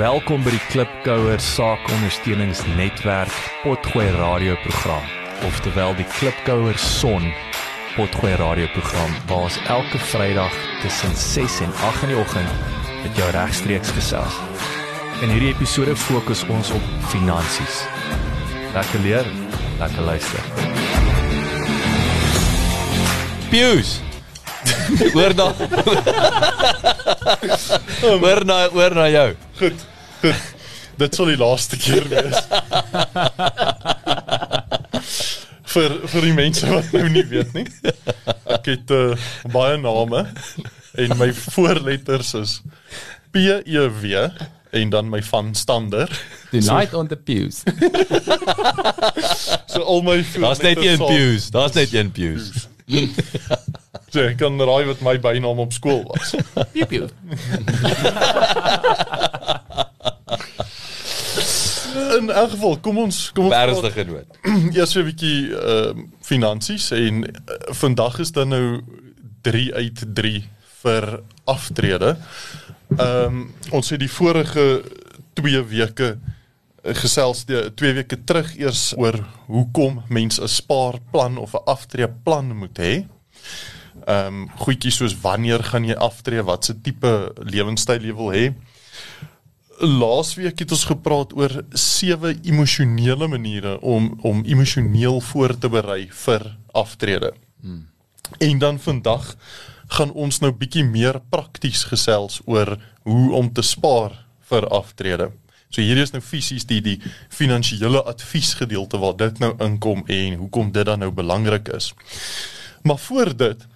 Welkom by die Klipkouer Saakondersteuningsnetwerk Potgooi radioprogram, oftewel die Klipkouer Son Potgooi radioprogram waar ons elke Vrydag tussen 6 en 8 in die oggend met jou regstreeks gesels. In hierdie episode fokus ons op finansies. Lekker leer, lekker luister. Pius. Hoor na. Hoor na, hoor na jou. Goed. Dit sal die laaste keer wees. vir vir die mense wat nou nie weet nie. Ek het uh, baie name en my voorletters is P E W en dan my van stander. Tonight so, on the pews. so al my Daar's net een pews. Daar's net een pews. So ek kan raai wat my bynaam op skool was. Piu piu. In elk geval, kom ons kom ons ernstige noot. Eers 'n bietjie ehm uh, finansies en uh, vandag is dan nou 3 uit 3 vir aftrede. Ehm um, ons het die vorige 2 weke gesels die 2 weke terug eers oor hoekom mense 'n spaarplan of 'n aftreeplan moet hê ehm um, goedjies soos wanneer gaan jy aftree, watse tipe lewenstyl jy wil hê. Laasweek het ons gepraat oor sewe emosionele maniere om om emosioneel voor te berei vir aftrede. Hmm. En dan vandag gaan ons nou bietjie meer prakties gesels oor hoe om te spaar vir aftrede. So hierdie is nou fisies die die finansiële advies gedeelte waar dit nou inkom en hoekom dit dan nou belangrik is. Maar voor dit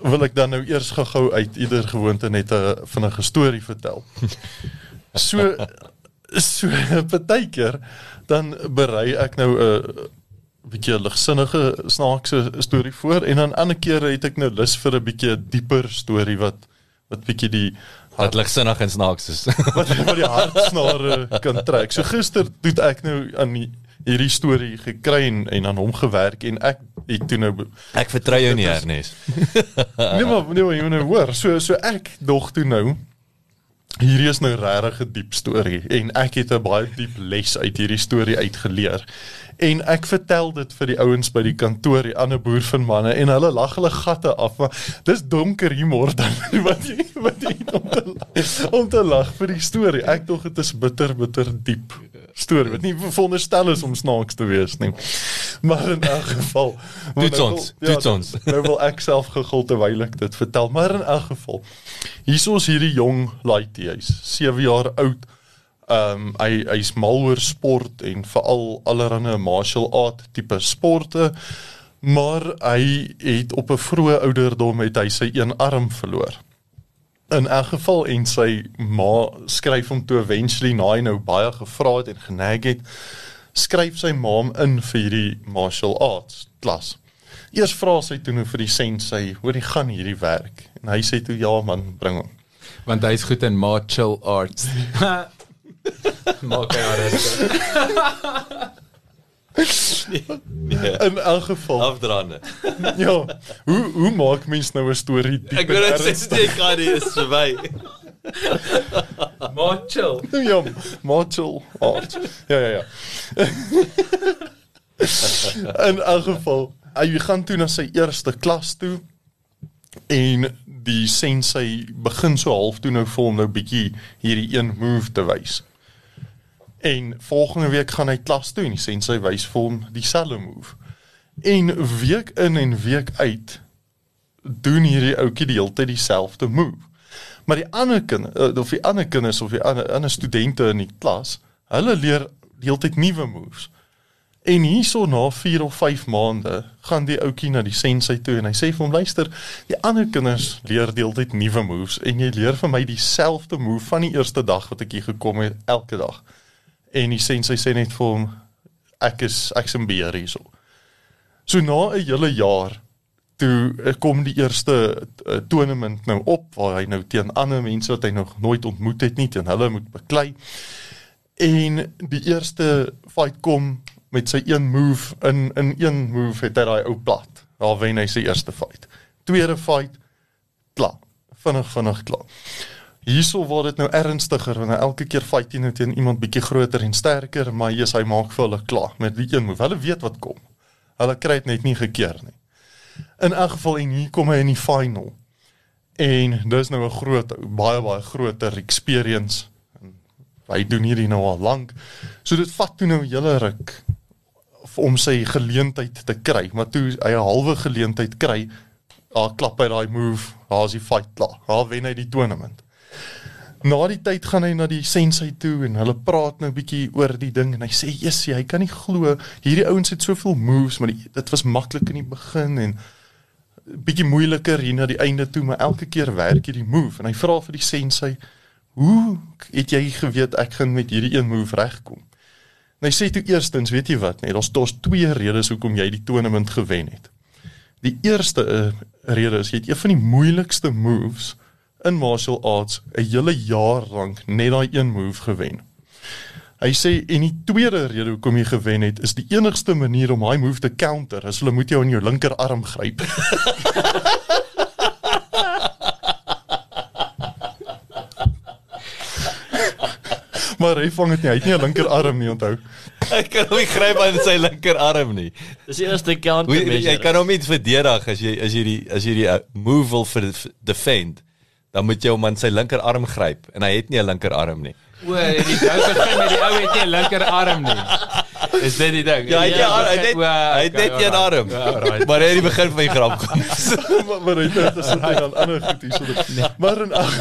wil ek dan nou eers gou-gou uit ieder gewoonte net 'n vinnige storie vertel. So so partykeer dan berei ek nou 'n bietjie ligsinnige snaakse storie voor en dan ander kere het ek nou lus vir 'n bietjie dieper storie wat wat bietjie die wat ligsinnig en snaaks is. wat wat die hartsnare kan trek. So gister doen ek nou aan die hierdie storie gekry en, en aan hom gewerk en ek ek toe nou ek vertrou jou nie Ernest. nee maar nee maar jy moet nou hoor. So so ek dog toe nou hierdie is nou regtig 'n diep storie en ek het 'n baie diep les uit hierdie storie uitgeleer. En ek vertel dit vir die ouens by die kantoor, die ander boer van manne en hulle lag hulle gatte af. Dis donker humor dan wat jy wat jy om te, om te lag vir die storie. Ek dog dit is bitter bitter diep storie wat nie veronderstel is om snaaks te wees nie. Maar in 'n geval, dit nou ons, dit ja, ons. Nou wil ek self gegil terwyl ek dit vertel, maar in 'n geval. Hier is hierdie jong laaitie, hy's 7 jaar oud. Ehm um, hy hy's mal oor sport en veral allerlei martial art tipe sporte. Maar hy het op 'n vroeë ouderdom het hy sy een arm verloor in 'n geval en sy ma skryf hom toe eventually na hy nou baie gevra het en geneg het skryf sy ma hom in vir hierdie martial arts klas. Eers vra sy toe nou vir die sensei, "Hoor, jy gaan hierdie werk?" En hy sê toe, "Ja man, bring hom." Want hy's goed in martial arts. Maak hy alles. nee. In elk geval afdraande. ja. Hoe hoe maak mens nou 'n storie diep? Ek wil net sê jy kan nie is verby. Mochel. ja, mochel art. Ja ja ja. In elk geval, hy gaan toe na sy eerste klas toe en die sensei begin so half toe nou vir hom nou bietjie hierdie een move te wys. En volgende week gaan hy klas toe en sê sy wys vir hom dieselfde move. En week in en week uit doen hierdie ouetjie die hele tyd dieselfde move. Maar die ander kinders eh, of die ander kinders of die ander ander studente in die klas, hulle leer die hele tyd nuwe moves. En hierso na 4 of 5 maande gaan die ouetjie na die sensei toe en hy sê vir hom luister, die ander kinders leer die hele tyd nuwe moves en jy leer vir my dieselfde move van die eerste dag wat ek hier gekom het elke dag en die sensei sê net vir hom ek is ek's in beheer hierso. So na 'n hele jaar toe eh, kom die eerste uh, tournament nou op waar hy nou teen ander mense wat hy nog nooit ontmoet het nie teen hulle moet beklei. En die eerste fight kom met sy een move in in een move het hy daai ou plat. Daar wen hy sy eerste fight. Tweede fight klaar. Vinnig vinnig klaar. Hierso word dit nou ernstiger want hy elke keer fight hy nou teen iemand bietjie groter en sterker, maar is hy maak vir hulle klaar met die een move. Hulle weet wat kom. Hulle kry dit net nie gekeer nie. In elk geval en hier kom hy in die final. En dis nou 'n groot baie baie groter experience. En hy doen hierdie nou al lank. So dit vat toe nou 'n hele ruk om sy geleentheid te kry, maar toe hy 'n halwe geleentheid kry, daar klap hy daai move, daar's die fight klaar. Daar wen hy die tournament. Na die tyd gaan hy na die sensei toe en hulle praat nou bietjie oor die ding en hy sê, "Jessie, hy kan nie glo hierdie ouens het soveel moves, maar die, dit was maklik in die begin en bietjie moeiliker hier na die einde toe, maar elke keer werk hierdie move." En hy vra vir die sensei, "Hoe het jy geweet ek gaan met hierdie een move regkom?" En hy sê toe eerstens, weet jy wat, nee, daar's daar's twee redes hoekom jy die tournament gewen het. Die eerste uh, rede is jy het een van die moeilikste moves in martial arts 'n hele jaar lank net daai een move gewen. Hy sê en die tweede rede hoekom jy gewen het is die enigste manier om daai move te counter is hulle moet jou in jou linkerarm gryp. maar hy vang dit nie, hy het nie 'n linkerarm nie, onthou. Hy kan hom nie gryp aan sy linkerarm nie. Dis die eerste counter measure. jy kan hom nie verdedig as jy as jy die as jy die uh, move wil vir vir defend. Dan moet jy hom aan sy linkerarm gryp en hy het nie 'n linkerarm nie. O, die ou begin met die ou het nie 'n linkerarm nie. Is dit die ding? Ja, hy het nie 'n arm, hy het O, hy het net okay, een alright. arm. Ja, alright. Maar hy het die begin van die grap kom. maar maar hy het dit sit aan ander goed hier so. Maar in elk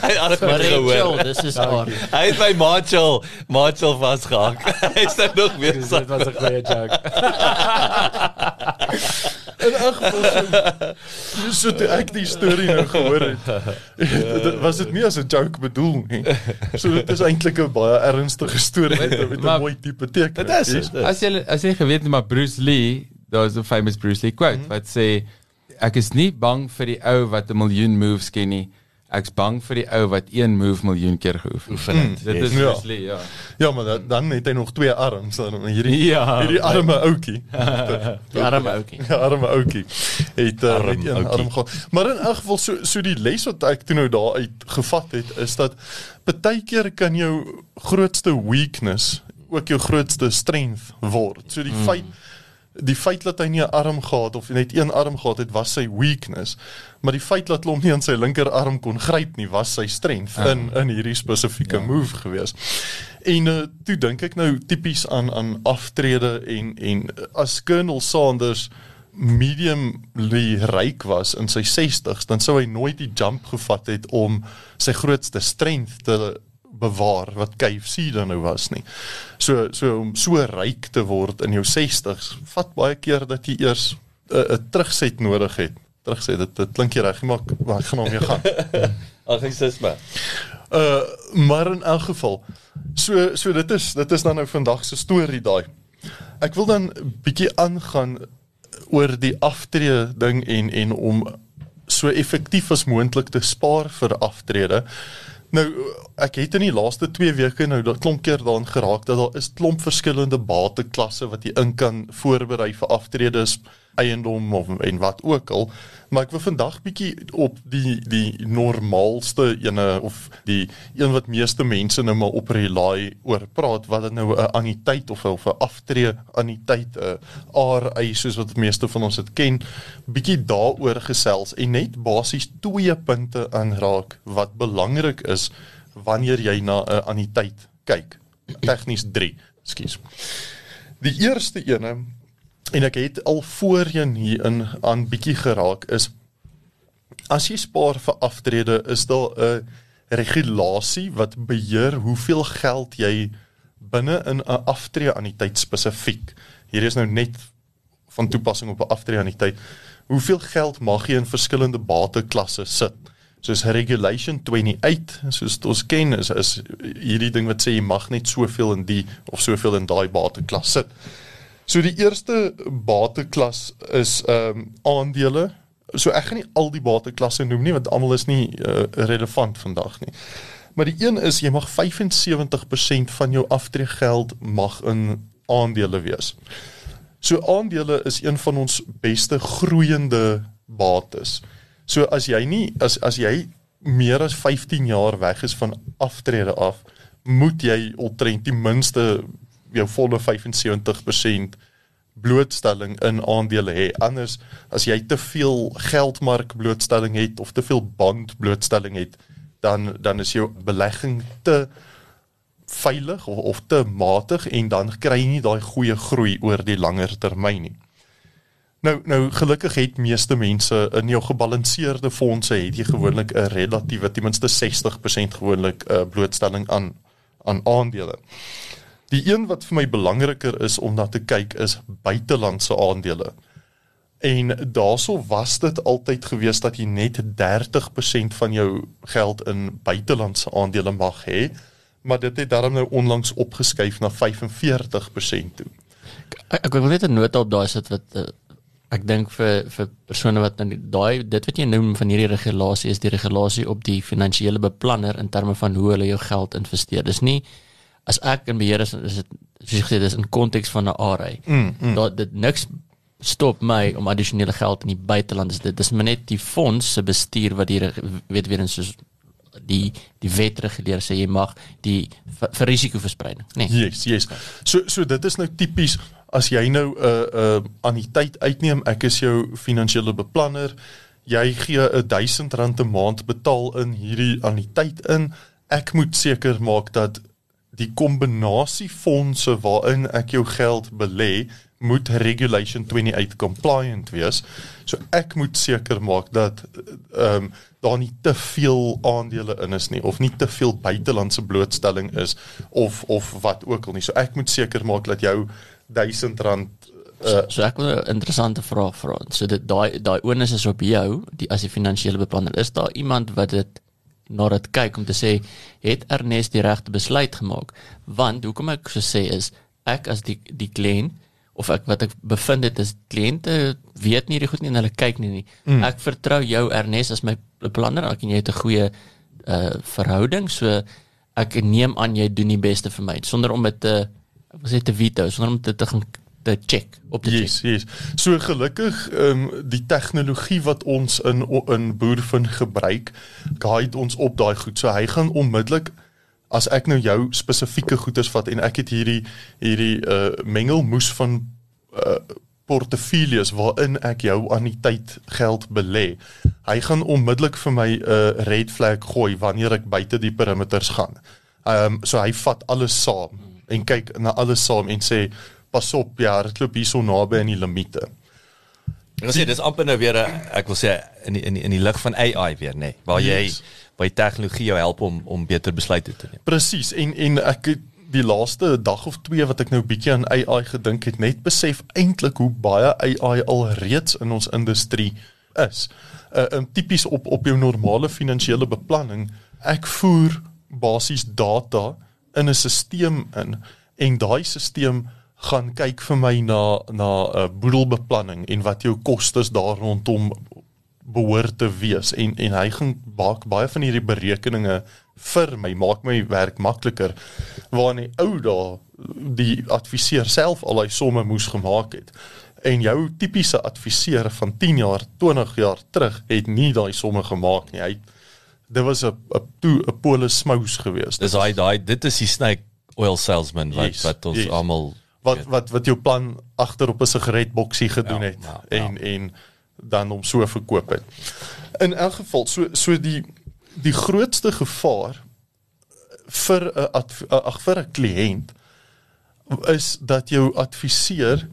Hy het alles Maar gehoor. dis is haar. Hy het my Marshall Marshall vasgehak. Hy is nou nog weer Dis-. Dit was 'n goeie joke. geval so, toe ek die storie nou gehoor het. dit was dit nie as 'n joke bedoel nie. So dit is eintlik 'n baie ernstige storie met, 'n mooi tipe teken. Dit is. As jy as jy geweet het maar Bruce Lee, daar's 'n famous Bruce Lee quote wat sê ek is nie bang vir die ou wat 'n miljoen moves ken nie. Ek's bang vir die ou wat een move miljoen keer geoefen het. Dit is Ja. Lee, ja. Ja, maar dan, dan het hy nog twee arms dan hierdie Ja. hierdie arme ouetjie. Die arme ouetjie. Ja, arme ouetjie. Het uh, Arm net een ouetjie. arm gehad. Maar in elk geval so so die les wat ek toe nou daar uit gevat het is dat baie keer kan jou grootste weakness ook jou grootste strength word. So die mm. feit die feit dat hy nie 'n arm gehad of net een arm gehad het was sy weakness, maar die feit dat hom nie aan sy linkerarm kon gryp nie was sy strength Ja. in in hierdie spesifieke ja. move gewees. En uh, toe dink ek nou tipies aan aan aftrede en en as Colonel Sanders mediumly ryk was in sy 60s, dan sou hy nooit die jump gevat het om sy grootste strength te bewaar wat KFC dan nou was nie. So so om so ryk te word in jou 60s, vat baie keer dat jy eers 'n uh, terugset nodig het. Terugset, dit, dit klink jy reg, maar maar ek gaan hom weer gaan. Anglicisme. Uh maar in elk geval. So so dit is dit is dan nou vandag se storie daai. Ek wil dan bietjie aangaan oor die aftrede ding en en om so effektief as moontlik te spaar vir aftrede. Nou ek het in die laaste 2 weke nou dat klomp keer daaraan geraak dat daar is klomp verskillende bateklasse wat jy in kan voorberei vir aftredes eiendom of en wat ook al maar ek wil vandag bietjie op die die normaalste ene of die een wat meeste mense nou maar op rely oor praat wat nou 'n anniteit of of 'n aftree anniteit 'n RI soos wat meeste van ons dit ken bietjie daaroor gesels en net basies twee punte aanraak wat belangrik is wanneer jy na 'n anniteit kyk. Tegnies 3 ekskuus die eerste ene en ek het al voorheen hier in aan bietjie geraak is as jy spaar vir aftrede is daar 'n regulasie wat beheer hoeveel geld jy binne in 'n aftrede anniteit spesifiek hier is nou net van toepassing op 'n aftrede anniteit hoeveel geld mag jy in verskillende bateklasse sit? Soos regulation 28 soos ons ken is is hierdie ding wat sê jy mag net soveel in die of soveel in daai bateklas sit So die eerste bateklas is ehm um, aandele. So ek gaan nie al die bateklasse noem nie want almal is nie uh, relevant vandag nie. Maar die een is jy mag 75% van jou aftreegeld mag in aandele wees. So aandele is een van ons beste groeiende bates. So as jy nie as as jy meer as 15 jaar weg is van aftrede af, moet jy omtrent ten minste jou volle 75% blootstelling in aandele hê. Anders as jy te veel geldmark blootstelling het of te veel band blootstelling het, dan dan is jou belegging te veilig of, of te matig en dan kry jy nie daai goeie groei oor die langer termyn nie. Nou nou gelukkig het meeste mense in jou gebalanseerde fondse het jy gewoonlik 'n relatiewe ten minste 60% gewoonlik 'n uh, blootstelling aan aan aandele. Die een wat vir my belangriker is om na te kyk is buitelandse aandele. En daaroor was dit altyd gewees dat jy net 30% van jou geld in buitelandse aandele mag hê, maar dit het daarom nou onlangs opgeskuif na 45% toe. Ek, ek wil net 'n nota op daai sit wat uh, ek dink vir vir persone wat nou daai dit wat jy noem van hierdie regulasie is die regulasie op die finansiële beplanner in terme van hoe hulle jou geld investeer. Dis nie as ek in beheer is is dit soos gesê dis in konteks van 'n ARA. Mm, mm. Dat dit niks stop my om addisionele geld in die buiteland is dit dis maar net die fonds se bestuur wat die weet weer eens soos die die wet reguleer sê jy mag die vir risikoverspreiding nê nee. yes yes so so dit is nou tipies as jy nou 'n uh, 'n uh, anniteit uitneem ek is jou finansiële beplanner jy gee 'n 1000 rand 'n maand betaal in hierdie anniteit in ek moet seker maak dat die kombinasie fondse waarin ek jou geld belê moet regulation 28 compliant wees. So ek moet seker maak dat ehm um, daar nie te veel aandele in is nie of nie te veel buitelandse blootstelling is of of wat ook al nie. So ek moet seker maak dat jou 1000 rand uh, so ek wil 'n interessante vraag vra. So dit daai daai onus is op jou, die as die finansiële beplanner. Is daar iemand wat dit na dit kyk om te sê het Ernest die regte besluit gemaak? Want hoekom ek so sê is ek as die die kliënt of ek wat ek bevind dit is kliënte weet nie die goed nie en hulle kyk nie nie. Mm. Ek vertrou jou Ernest as my beplanner, ek en jy het 'n goeie uh verhouding, so ek neem aan jy doen die beste vir my sonder om dit te ek wil sê te veto, sonder om dit te gaan te check op die yes, yes. So gelukkig ehm um, die tegnologie wat ons in in boervin gebruik, guide ons op daai goed. So hy gaan onmiddellik as ek nou jou spesifieke goederes vat en ek het hierdie hierdie uh mengelmoes van uh portefeuilles waarin ek jou tyd geld belê. Hy gaan onmiddellik vir my 'n uh, red flag gooi wanneer ek buite die perimeters gaan. Ehm um, so hy vat alles saam en kyk na alles saam en sê pas op ja, dit loop hier so naby aan die limite. Wil sê dis amper nou weer 'n ek wil sê in die, in die, in die lig van AI weer nê, nee, waar jy yes by tegnologie jou help om om beter besluite te neem. Presies en en ek die laaste dag of twee wat ek nou bietjie aan AI gedink het, net besef eintlik hoe baie AI al reeds in ons industrie is. 'n uh, 'n tipies op op jou normale finansiële beplanning, ek voer basies data in 'n stelsel in en daai stelsel gaan kyk vir my na na 'n uh, boedelbeplanning en wat jou kostes daar rondom behoort te wees. En en hy gaan maak baie van hierdie berekeninge vir my maak my werk makliker waar nie ou daar die adviseur self al hy somme moes gemaak het. En jou tipiese adviseur van 10 jaar 20 jaar terug het nie daai somme gemaak nie. Hy dit was 'n 'n toe 'n polis smous geweest. Dis daai daai dit is die snake oil salesman wat yes, wat ons yes. almal wat wat wat jou plan agter op 'n sigaretboksie gedoen ja, het ja, en ja. en dan om so verkoop het. In elk geval so so die die grootste gevaar vir 'n ag vir 'n kliënt is dat jou adviseur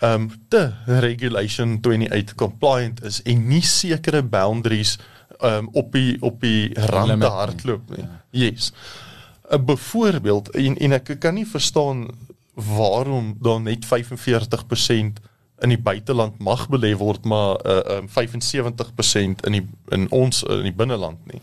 ehm um, te regulation 28 compliant is en nie sekere boundaries ehm um, op die op die rand hardloop nie. Ja. Yes. 'n Byvoorbeeld en en ek kan nie verstaan waarom dan net 45% in die buiteland mag belê word maar uh, um, 75% in die in ons in die binneland nie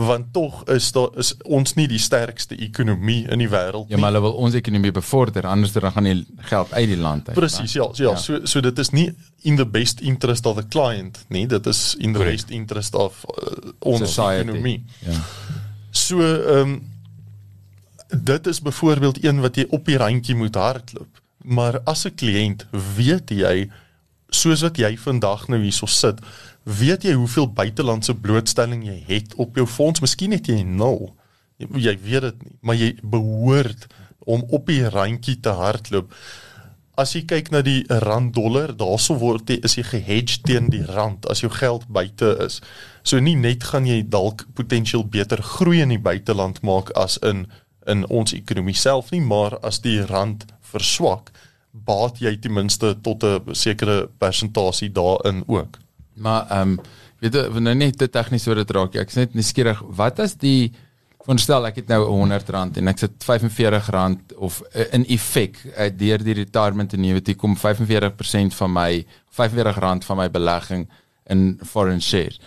want tog is daar is ons nie die sterkste ekonomie in die wêreld nie. Ja, maar hulle wil ons ekonomie bevorder anders dan gaan die geld uit die land uit. Presies, ja, ja, ja, so so dit is nie in the best interest of the client nie, dit is in the Correct. best interest of uh, ons Society. ekonomie. Ja. So ehm um, dit is byvoorbeeld een wat jy op die randjie moet hardloop. Maar as 'n kliënt weet jy soos wat jy vandag nou hierso sit, weet jy hoeveel buitelandse blootstelling jy het op jou fonds? Miskien het jy nul. Jy, jy weet dit nie, maar jy behoort om op die randjie te hardloop. As jy kyk na die rand dollar, daarso word jy is jy gehedge teen die rand as jou geld buite is. So nie net gaan jy dalk potensieel beter groei in die buiteland maak as in in ons ekonomie self nie, maar as die rand verswak, baat jy ten minste tot 'n sekere persentasie daarin ook. Maar ehm um, weet jy, nou net te tegnies oor dit raak. Ek is net nuuskierig, wat as die veronderstel ek het nou R100 en ek sit R45 of uh, in effek uh, deur die retirement annuity kom 45% van my R45 van my belegging in foreign shares.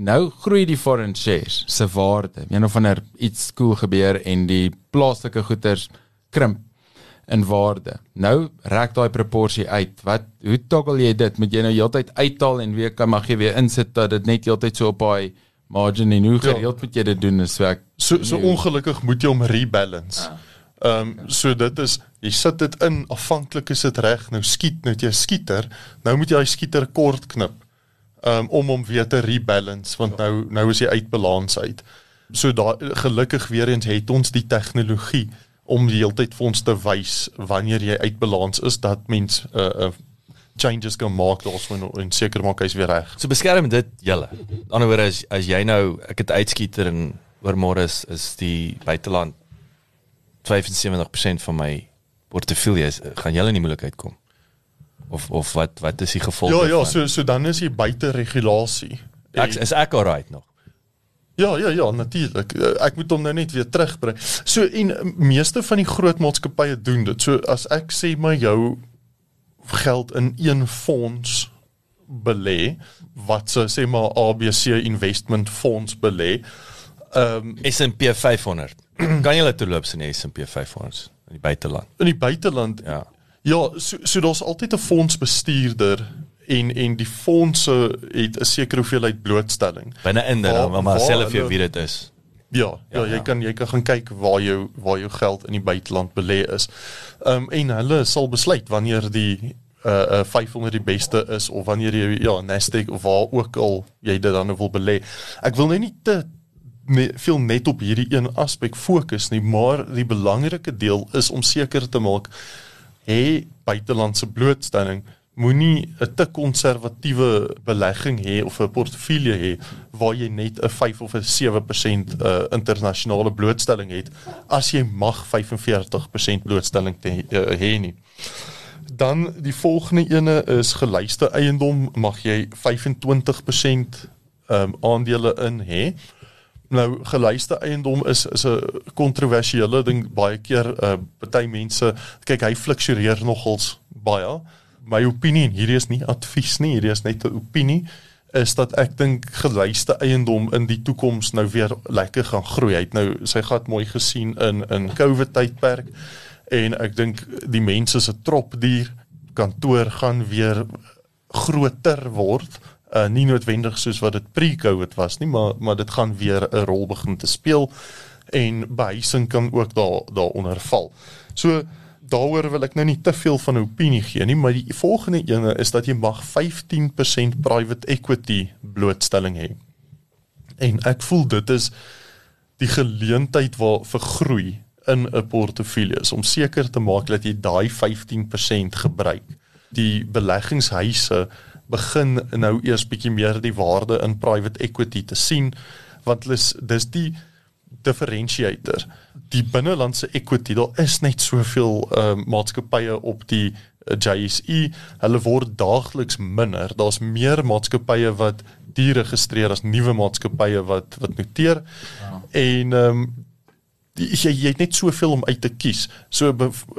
Nou groei die foreign shares se waarde. Een of ander iets cool gebeur en die plaaslike goederes krimp in waarde. Nou rek daai proporsie uit. Wat hoe toggle jy dit? Moet jy nou heeltyd uithaal en weer kan mag jy weer insit dat dit net heeltyd so op daai margin en hoe Ja. gereeld moet jy dit doen is so ek So so Nee. ongelukkig moet jy hom rebalance. Ah. Ehm um, so dit is jy sit dit in afhanklik is dit reg nou skiet nou het jy skieter nou moet jy daai skieter kort knip um, om hom weer te rebalance want nou nou is hy uit balans uit. So daai gelukkig weer eens het ons die tegnologie om die hele tyd vir ons te wys wanneer jy uit balans is dat mens uh, uh changes kan maak daarso en, en seker maak hy's weer reg. So beskerm dit julle. Aan die ander woorde as as jy nou ek het uitskieter en oormôre is is die buiteland 75% van my portefeulje gaan julle in die moeilikheid kom. Of of wat wat is die gevolg Ja ja, daarvan? so so dan is jy buite regulasie. ek is ek alright nog. Ja, ja, ja, natuurlik. Eh, Ek moet hom nou net weer terugbring. So en meeste van die groot maatskappye doen dit. So as ek sê maar jou geld in een fonds belê wat se sê maar ABC investment fonds belê. Ehm um, S&P 500. kan julle toeloops in die S&P 500 in die buiteland? in die buiteland. Ja. Ja, so so daar's altyd 'n fondsbestuurder en en die fondse het 'n sekere hoeveelheid blootstelling. Binne-in dit Waar- dan maar waar self hulle- wie dit is. Ja, ja, Ja, jy ja. kan jy kan gaan kyk waar jou waar jou geld in die buiteland belê is. Ehm um, en hulle sal besluit wanneer die uh, uh 500 die beste is of wanneer jy ja Nasdaq of waar ook al jy dit dan nou wil belê. Ek wil nou nie te ne, veel net op hierdie een aspek fokus nie, maar die belangrike deel is om seker te maak hê buitelandse blootstelling moenie 'n te konservatiewe belegging hê of 'n portefeulje hê waar jy net 'n 5 of 'n 7% uh, internasionale blootstelling het as jy mag 45% blootstelling te hê uh, nie. Dan die volgende ene is geluiste eiendom mag jy 25% um, aandele in hê. Nou geluiste eiendom is is 'n kontroversiële ding baie keer uh party mense kyk hy fluktueer nogals baie. My opinie en hierdie is nie advies nie, hierdie is net 'n opinie is dat ek dink geluiste eiendom in die toekoms nou weer lekker gaan groei. Hy het nou sy gat mooi gesien in in COVID tydperk en ek dink die mense se tropdier kantoor gaan weer groter word uh, nie noodwendig soos wat dit pre-COVID was nie maar maar dit gaan weer 'n rol begin te speel en behuising kan ook daar daaronder val. So daaroor wil ek nou nie te veel van 'n opinie gee nie, maar die volgende ene is dat jy mag 15% private equity blootstelling hê. En ek voel dit is die geleentheid waar vir groei in 'n portefeulje om seker te maak dat jy daai 15% gebruik. Die beleggingshuise begin nou eers bietjie meer die waarde in private equity te sien want hulle is dis die differentiator. Die binnelandse equity, daar is net soveel uh, maatskappye op die uh, JSE. Hulle word daagliks minder. Daar's meer maatskappye wat die registreer as nuwe maatskappye wat wat noteer. Ja. En ehm um, die, jy jy het net soveel om uit te kies. So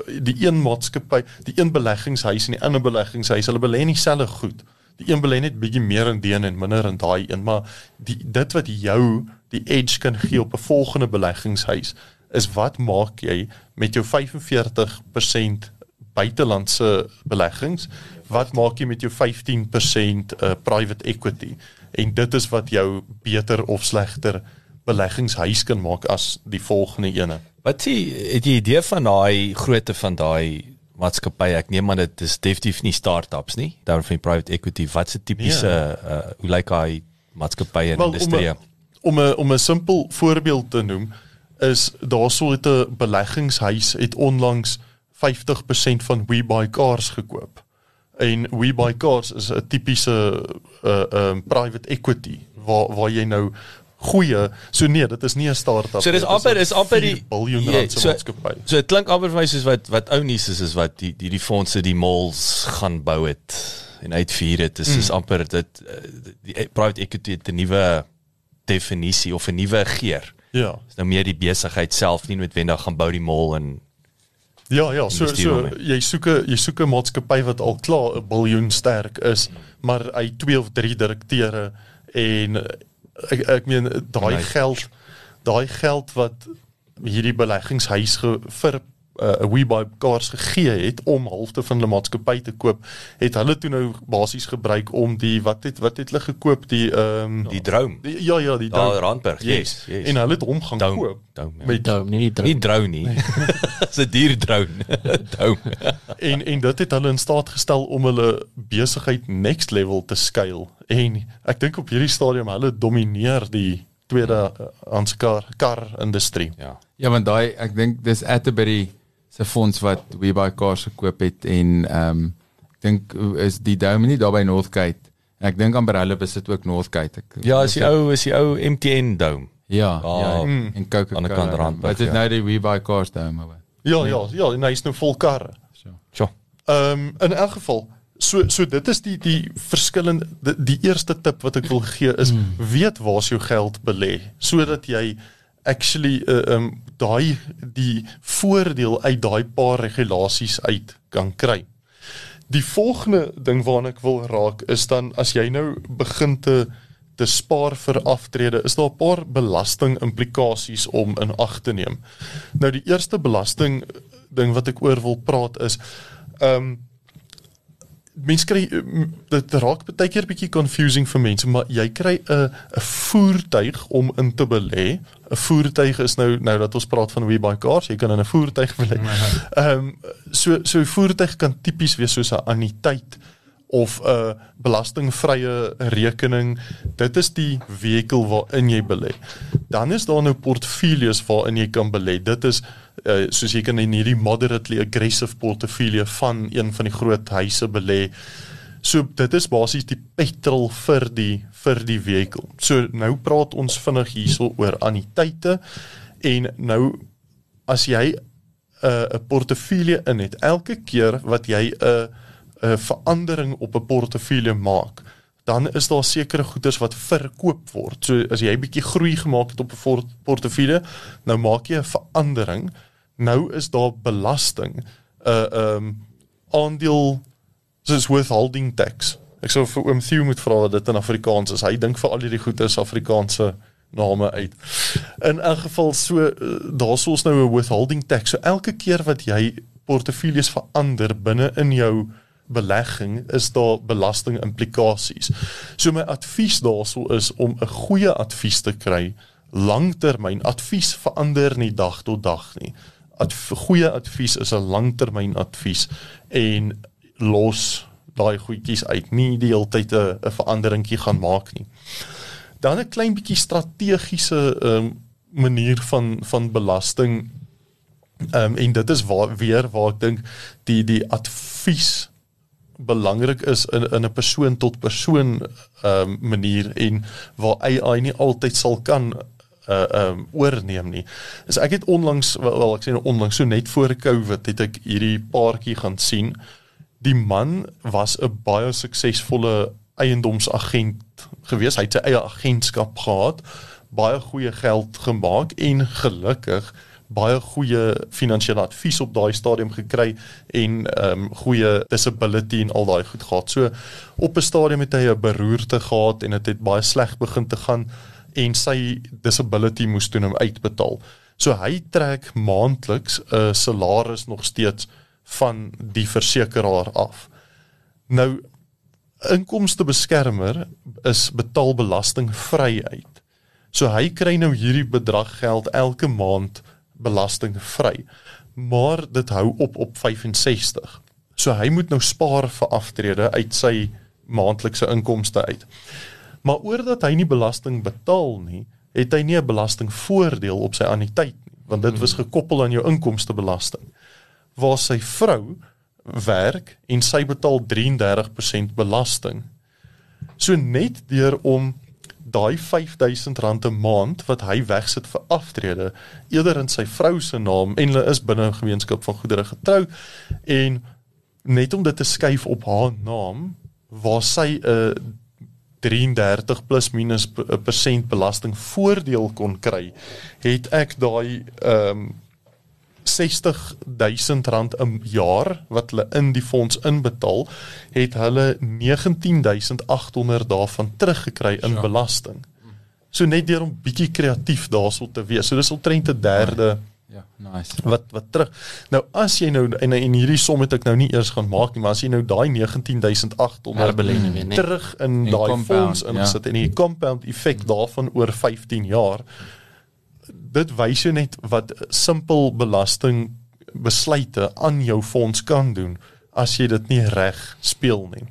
die een maatskappy, die een beleggingshuis en die ander beleggingshuis, hulle belê nie dieselfde goed. Die een belê net bietjie meer in die een en minder in daai een, maar die dit wat jou die edge kan gee op 'n volgende beleggingshuis is wat maak jy met jou 45% buitelandse beleggings? Wat maak jy met jou 15% uh, private equity? En dit is wat jou beter of slegter beleggingshuis kan maak as die volgende ene. Wat sê het jy idee van daai grootte van daai maatskappye. Ek neem aan dit is definitief nie start-ups nie. Daar van die private equity. Wat se tipiese Ja. uh hoe lyk hy maatskappye en Wel, industrie? Om 'n- om 'n simpel voorbeeld te noem is daar sou 'n beleggingshuis het onlangs 50% van We Buy Cars gekoop. En We Buy Cars is 'n tipiese uh um private equity waar waar jy nou goeie so nee, dit is nie 'n start-up. So dis amper is amper die 4 biljoen Ja, rand se so- maatskappy. So dit klink amper vir my soos wat wat ou nuus is is wat die die die fondse die malls gaan bou het en uitvier dit. Dis is amper dit uh, die private equity het 'n nuwe definisie of 'n nuwe geur. Ja. Dis nou meer die besigheid self nie noodwendig gaan bou die mall en Ja ja, so so jy soek 'n jy soek 'n maatskappy wat al klaar 'n biljoen sterk is, maar hy twee of drie direkteure en eh, ek ek meen daai Nee. geld daai geld wat hierdie beleggingshuis ge, vir 'n uh, WeBuy cars gegee het om halfte van hulle maatskappy te koop, het hulle toe nou basies gebruik om die wat het wat het hulle gekoop die ehm um, die droom. die, ja ja die Ja, dou- Randburg. Yes, yes. En hulle het hom gaan Dome, koop dome, ja. met Dome, nie die drone. nie drone nie. Dis 'n dier drone. Droom. en en dit het hulle in staat gestel om hulle besigheid next level te skuil en ek dink op hierdie stadium hulle domineer die tweede hands kar kar industrie. Ja. Ja, want daai ek dink dis Atterbury se fonds wat We Buy Cars gekoop het en ehm um, ek dink is die Dome nie daar by Northgate. En ek dink amper hulle besit ook Northgate. Ek, Ja, is die ou is die ou MTN dome. Ja, Ah, ja. mm. En Coca-Cola. Aan die kant Randburg, Wat is ja. nou die We Buy Cars Dome? maar- Ja ja ja, en hy's nou vol karre. So. Sjoe. Ehm um, in elk geval so so dit is die die verskillende die, die eerste tip wat ek wil gee is mm. weet waar's jou geld belê sodat jy actually uh, um daai die voordeel uit daai paar regulasies uit kan kry. Die volgende ding waarna ek wil raak is dan as jy nou begin te te spaar vir aftrede, is daar 'n paar belasting implikasies om in ag te neem. Nou die eerste belasting ding wat ek oor wil praat is ehm um, mense kry m- dit raak baie keer bietjie confusing vir mense, maar jy kry 'n 'n voertuig om in te belê. 'n Voertuig is nou nou dat ons praat van we buy cars, jy kan in 'n voertuig belê. Ehm um, so so 'n voertuig kan tipies wees soos 'n anniteit of 'n belastingvrye rekening. Dit is die vehikel waarin jy belê. Dan is daar nou portefeuilles waarin jy kan belê. Dit is uh, soos jy kan in hierdie moderately aggressive portefeulje van een van die groot huise belê. So dit is basies die petrol vir die vir die vehikel. So nou praat ons vinnig hierso oor anniteite en nou as jy 'n uh, portefeulje in het elke keer wat jy 'n uh, 'n verandering op 'n portefeulje maak, dan is daar sekere goederes wat verkoop word. So as jy bietjie groei gemaak het op 'n portefeulje, nou maak jy 'n verandering. Nou is daar belasting. 'n uh, ehm um, aandeel soos withholding tax. Ek sou vir oom Theo moet vra wat dit in Afrikaans is. Hy dink vir al hierdie goederes Afrikaanse name uit. In elk geval so uh, daar's ons nou 'n withholding tax. So elke keer wat jy portefeuilles verander binne in jou belegging is daar belasting implikasies. So my advies daarso is om 'n goeie advies te kry. Langtermyn advies verander nie dag tot dag nie. Adv goeie advies is 'n langtermyn advies en los daai goedjies uit. Nie die hele tyd 'n veranderingkie gaan maak nie. Dan 'n klein bietjie strategiese um, manier van van belasting Ehm um, en dit is waar weer waar ek dink die die advies belangrik is in in 'n persoon tot persoon ehm um, manier en waar AI nie altyd sal kan uh ehm um, oorneem nie. Is ek het onlangs wel, wel ek sê nou onlangs so net voor Covid het ek hierdie paartjie gaan sien. Die man was 'n baie suksesvolle eiendomsagent gewees. Hy het sy eie agentskap gehad, baie goeie geld gemaak en gelukkig baie goeie finansiële advies op daai stadium gekry en ehm um, goeie disability en al daai goed gehad. So op 'n stadium het hy 'n beroerte gehad en dit het, het baie sleg begin te gaan en sy disability moes toe hom uitbetaal. So hy trek maandeliks 'n salaris nog steeds van die versekeraar af. Nou inkomstebeskermer is betaal belasting vry uit. So hy kry nou hierdie bedrag geld elke maand belastingvry. Maar dit hou op op 65. So hy moet nou spaar vir aftrede uit sy maandelikse inkomste uit. Maar oordat hy nie belasting betaal nie, het hy nie 'n belastingvoordeel op sy anniteit nie, want dit was gekoppel aan jou inkomstebelasting. Waar sy vrou werk en sy betaal 33% belasting. So net deur om daai R5000 'n maand wat hy wegsit vir aftrede eerder in sy vrou se naam en hulle is binne 'n gemeenskap van goedere getrou en net om dit te skuif op haar naam waar sy 'n uh, 33 plus minus 'n persent belasting voordeel kon kry, het ek daai ehm um, 60000 rand 'n jaar wat hulle in die fonds inbetaal, het hulle 19800 daarvan teruggekry in ja. belasting. So net deur om bietjie kreatief daarso te wees. So dis omtrent 'n derde Ja, nice. wat wat terug. Nou as jy nou en en hierdie som het ek nou nie eers gaan maak nie, maar as jy nou daai 19800 Herbelê nie weer, nee. terug in daai fonds ingesit ja. en die compound effek daarvan oor 15 jaar dit wys jou net wat simpel belasting besluite aan jou fonds kan doen as jy dit nie reg speel nie.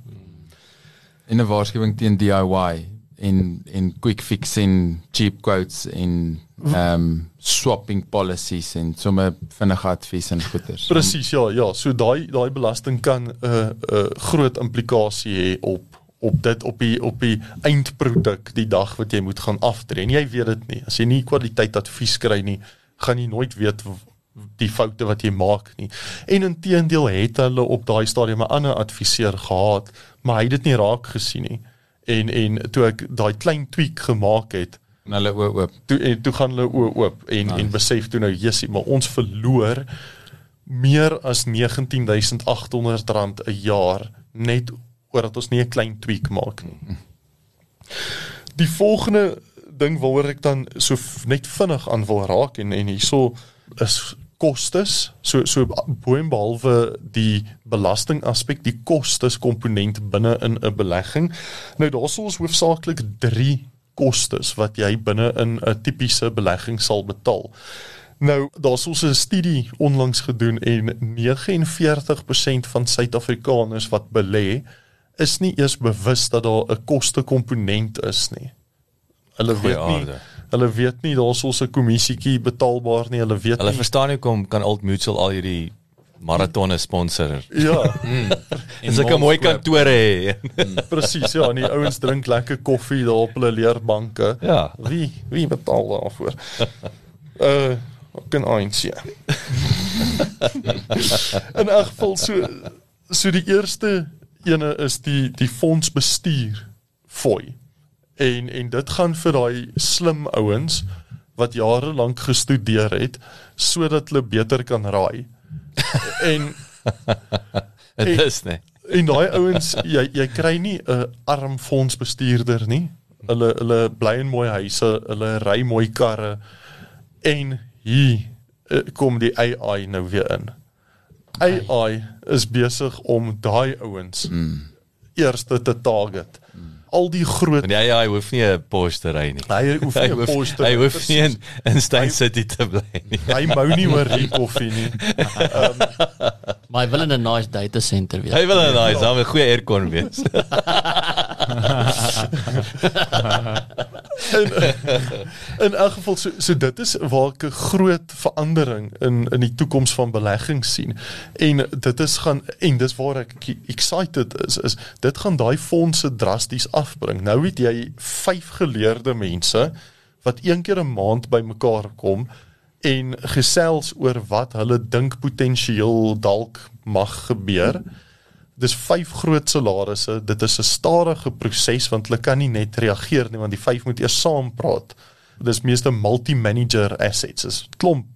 En 'n waarskuwing teen DIY en en quick fix en cheap quotes en ehm um, swapping policies en sommer vinnige advies en goeders. Presies, ja, ja, so daai daai belasting kan 'n uh, 'n uh, groot implikasie hê op op dit op die op die eindproduk die dag wat jy moet gaan aftree. En jy weet dit nie. As jy nie kwaliteit advies kry nie, gaan jy nooit weet die foute wat jy maak nie. En inteendeel het hulle op daai stadium 'n ander adviseur gehad, maar hy het dit nie raak gesien nie. En en toe ek daai klein tweak gemaak het, En hulle oop oop. toe en toe gaan hulle oë oop en nice. en besef toe nou jessie maar ons verloor meer as 19800 rand 'n jaar net omdat ons nie 'n klein tweak maak nie. Die volgende ding waaroor ek dan so net vinnig aan wil raak en en hierso is kostes. So so bo en behalwe die belasting aspek die kostes komponent binne in 'n belegging. Nou daar's ons hoofsaaklik 3 kostes wat jy binne in 'n tipiese belegging sal betaal. Nou daar's ons 'n studie onlangs gedoen en 49% van Suid-Afrikaners wat belê is nie eers bewus dat daar 'n kostekomponent is nie hulle Goeie weet nie aarde. Hulle weet nie daar's ons 'n kommissietjie betaalbaar nie. Hulle weet Hulle nie. verstaan nie hoekom kan Old Mutual al hierdie maratonne sponsor. Ja, En sulke mooi kantore hê. presies. Ja, en die ouens drink lekker koffie daar op hulle leerbanke. Ja. Wie wie betaal daarvoor? Uh kan eins ja. In elk geval so so die eerste ene is die die fondsbestuur fooi. En en dit gaan vir daai slim ouens wat jare lank gestudeer het sodat hulle beter kan raai. en Dit is nee. En daai ouens, jy jy kry nie 'n arm fondsbestuurder nie. Hulle hulle bly in mooi huise, hulle ry mooi karre en hier eh, kom die AI nou weer in. AI is besig om daai ouens mm. eerste te target. Mm. Al die groot Want hy hy hoef nie 'n Porsche te ry nie. hy hoef nie 'n hoef, poster hy hoef nie in, in Stein City te bly nie. hy mou nie oor die koffie nie. Maar hy wil in 'n nice data center wees. Hy wil 'n nice, dan 'n goeie aircon wees. in in elk geval so so dit is waar ek 'n groot verandering in in die toekoms van belegging sien. En dit is gaan en dis waar ek excited is is dit gaan daai fondse drasties afbring. Nou het jy vyf geleerde mense wat een keer 'n maand bymekaar kom en gesels oor wat hulle dink potensieel dalk mag gebeur. Dis vyf groot salarisse. Dit is 'n stadige proses want hulle kan nie net reageer nie want die vyf moet eers saam praat. Dis meeste multi-manager assets. Dis klomp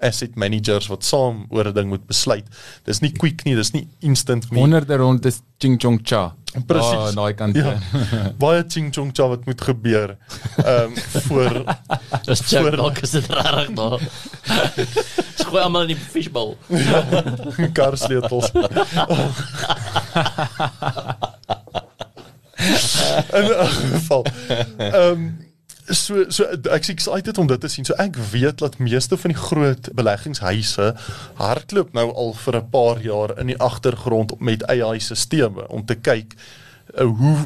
asset managers wat saam oor 'n ding moet besluit. Dis nie quick nie, dis nie instant nie. Honderde rond is ching chong cha. Presies. Oh, daai kant. Ja. Baie ching chong cha wat moet gebeur. Ehm um, voor Dis check voor- dalk is dit reg daar. Gooi almal in die fishbowl. karsleutels. In 'n geval. Ehm So so ek's excited om dit te sien. So ek weet dat meeste van die groot beleggingshuise hardloop nou al vir 'n paar jaar in die agtergrond met AI-sisteme om te kyk uh, hoe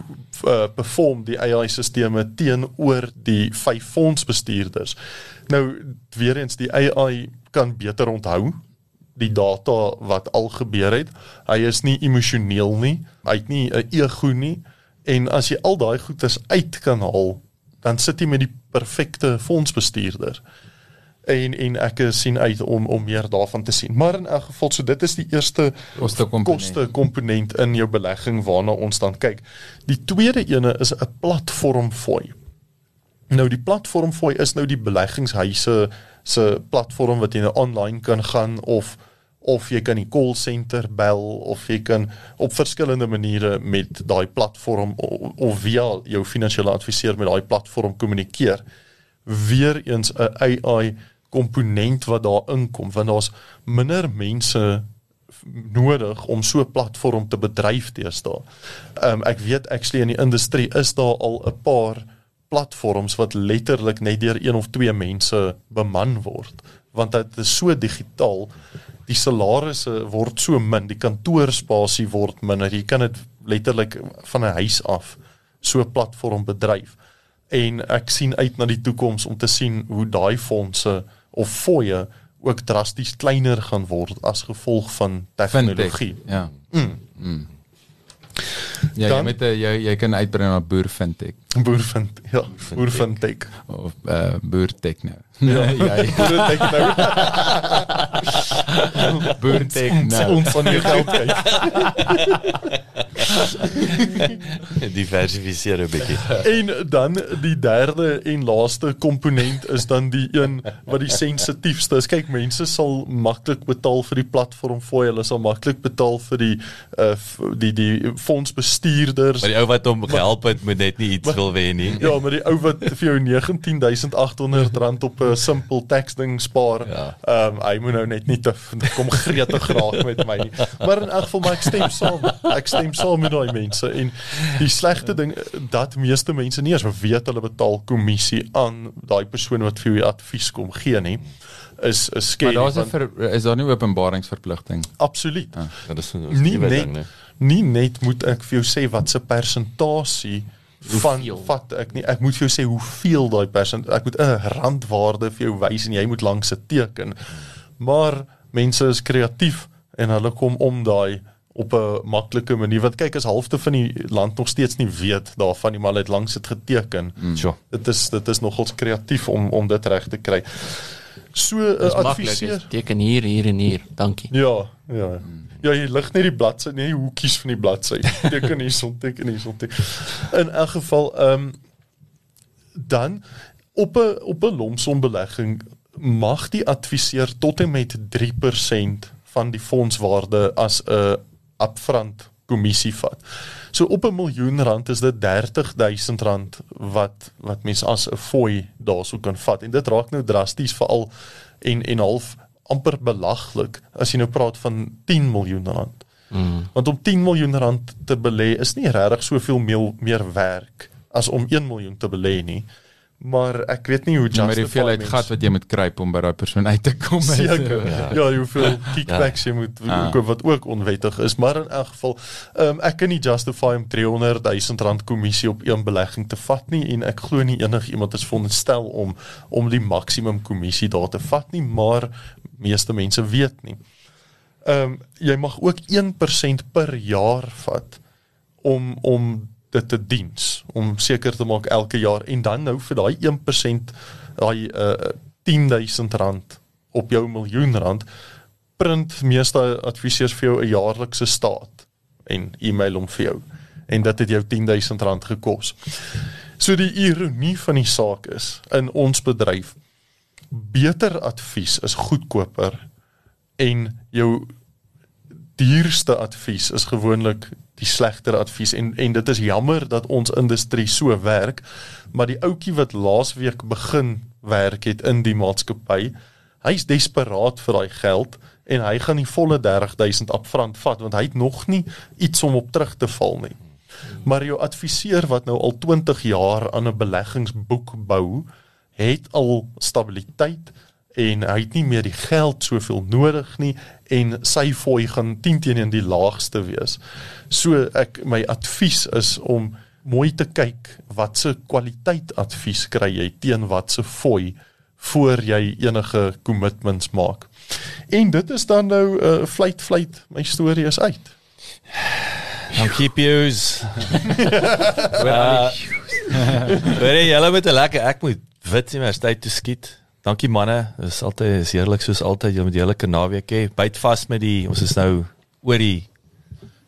uh, perform die AI-sisteme teenoor die vyf fondsbestuurders. Nou weer eens die AI kan beter onthou die data wat al gebeur het. Hy is nie emosioneel nie. Hy het nie 'n ego nie. En as jy al daai goedes uit kan haal, dan sit jy met die perfekte fondsbestuurder. En en ek sien uit om om meer daarvan te sien. Maar in elk geval, so dit is die eerste Koste komponent. koste komponent in jou belegging waarna ons dan kyk. Die tweede ene is 'n platform fooi. Nou die platform fooi is nou die beleggingshuise se platform wat jy nou online kan gaan of of jy kan die call center bel of jy kan op verskillende maniere met daai platform of, of via jou finansiële adviseur met daai platform kommunikeer. Weereens 'n AI komponent wat daar inkom want daar's minder mense nodig om so 'n platform te bedryf teenoor. Ehm um, ek weet actually in die industrie is daar al 'n paar platforms wat letterlik net deur een of twee mense beman word want dit is so digitaal die salarisse word so min die kantoorspasie word minder jy kan dit letterlik van 'n huis af so 'n platform bedryf en ek sien uit na die toekoms om te sien hoe daai fondse of fooie ook drasties kleiner gaan word as gevolg van tegnologie Fintech, Ja. Mm. Ja, jy Dan- met 'n jy jy kan uitbrei na boer fintech boer vind ja boer vind ek of uh, boer techno. ja jy boer vind nou boer techno. ons van jou geld kyk Diversifiseer 'n bietjie. En dan die derde en laaste komponent is dan die een wat die sensitiefste is. Kyk, mense sal maklik betaal vir die platform fooi, hulle sal maklik betaal vir die uh f- die die fondsbestuurders. Maar die ou wat hom gehelp het moet net nie iets wil wen nie. Ja, maar die ou wat vir jou 19800 rand op 'n simpel tax ding spaar. Ja. Ehm um, hy moet nou net nie te kom gretig raak met my nie. Maar in elk geval maar ek stem saam. Ek stem saam met daai mense en die slegte ding dat meeste mense nie eens weet hulle betaal kommissie aan daai persoon wat vir jou advies kom gee nie is is Maar scary. daar's 'n is daar nie openbaringsverpligting? absoluut. Dit is 'n nie net ding, né? nie net moet ek vir jou sê wat se persentasie van Hoeveel? vat ek nie ek moet vir jou sê hoeveel daai persent ek moet 'n randwaarde vir jou wys en jy moet langs 'n teken maar mense is kreatief en hulle kom om daai op 'n maklike manier want kyk as halfte van die land nog steeds nie weet daarvan nie maar hulle het langs dit geteken Sure. dit is dit is nogals kreatief om om dit reg te kry so maklik. adviseer is Teken hier, hier en hier. Dankie. Ja, ja. Ja, jy lig net die bladsy, nie die hoekies van die bladsy. Teken hierson, teken hierson. Teken. In elk geval, ehm um, dan op 'n op 'n lomsom belegging mag die adviseur tot en met 3% van die fondswaarde as 'n upfront kommissie vat. So op 'n miljoen rand is dit 30000 rand wat wat mens as 'n fooi daarso kan vat en dit raak nou drasties veral en en half amper belaglik as jy nou praat van 10 miljoen rand. Mm. Want om 10 miljoen rand te belê is nie regtig soveel meer, meer werk as om 1 miljoen te belê nie. Maar ek weet nie hoe Ja, maar die hoeveelheid mens- gat wat jy moet kruip om by daai persoon uit te kom. Seker. Ja, ja hoeveel kickbacks jy moet Ah. koop wat ook onwettig is, maar in elk geval, um, ek kan nie justify om 300 000 rand kommissie op een belegging te vat nie en ek glo nie enigiemand is veronderstel om om die maksimum kommissie daar te vat nie, maar meeste mense weet nie. Ehm um, jy mag ook 1% per jaar vat om om dit te diens om seker te maak elke jaar en dan nou vir daai 1% daai uh, 10000 rand op jou miljoen rand print meeste adviseurs vir jou 'n jaarlikse staat en e-mail hom vir jou en dit het jou 10000 rand gekos. So die ironie van die saak is in ons bedryf beter advies is goedkoper en jou duurste advies is gewoonlik die slegter advies en en dit is jammer dat ons industrie so werk maar die ouetjie wat laasweek begin werk het in die maatskappy hy's desperaat vir daai geld en hy gaan die volle 30000 upfront vat want hy het nog nie iets om op terug te val nie. Maar jou adviseur wat nou al 20 jaar aan 'n beleggingsboek bou, het al stabiliteit en hy het nie meer die geld soveel nodig nie en sy fooi gaan 10 teenoor die laagste wees. So ek my advies is om mooi te kyk wat se kwaliteit advies kry jy teen wat se fooi voor jy enige commitments maak. En dit is dan nou 'n uh, fluit fluit my storie is uit. Dankie Pius. Weer uh, julle met 'n lekker ek moet wit universiteit toe skiet. Dankie manne. Dit is altyd is heerlik soos altyd julle met julle naweek hê. Byt vas met die ons is nou oor die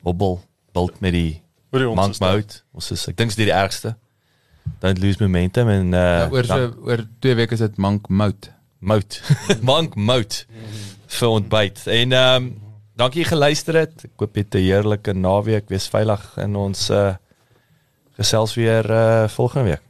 hobbel bult met die Oor die ons monk is mode. Ons is ek dink dis die ergste. Don't lose momentum en uh Ja, oor so oor 2 weke is dit Monk Mout. mout. monk mout vir ontbyt. En ehm um, dankie geluister het. Ek hoop jy het 'n heerlike naweek. Wees veilig in ons uh gesels weer uh volgende week.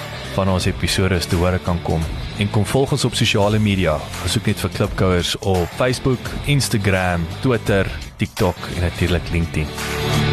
van ons episode te hore kan kom. En kom volg ons op sosiale media. Besoek net vir Klipkouers op Facebook, Instagram, Twitter, TikTok en natuurlik LinkedIn.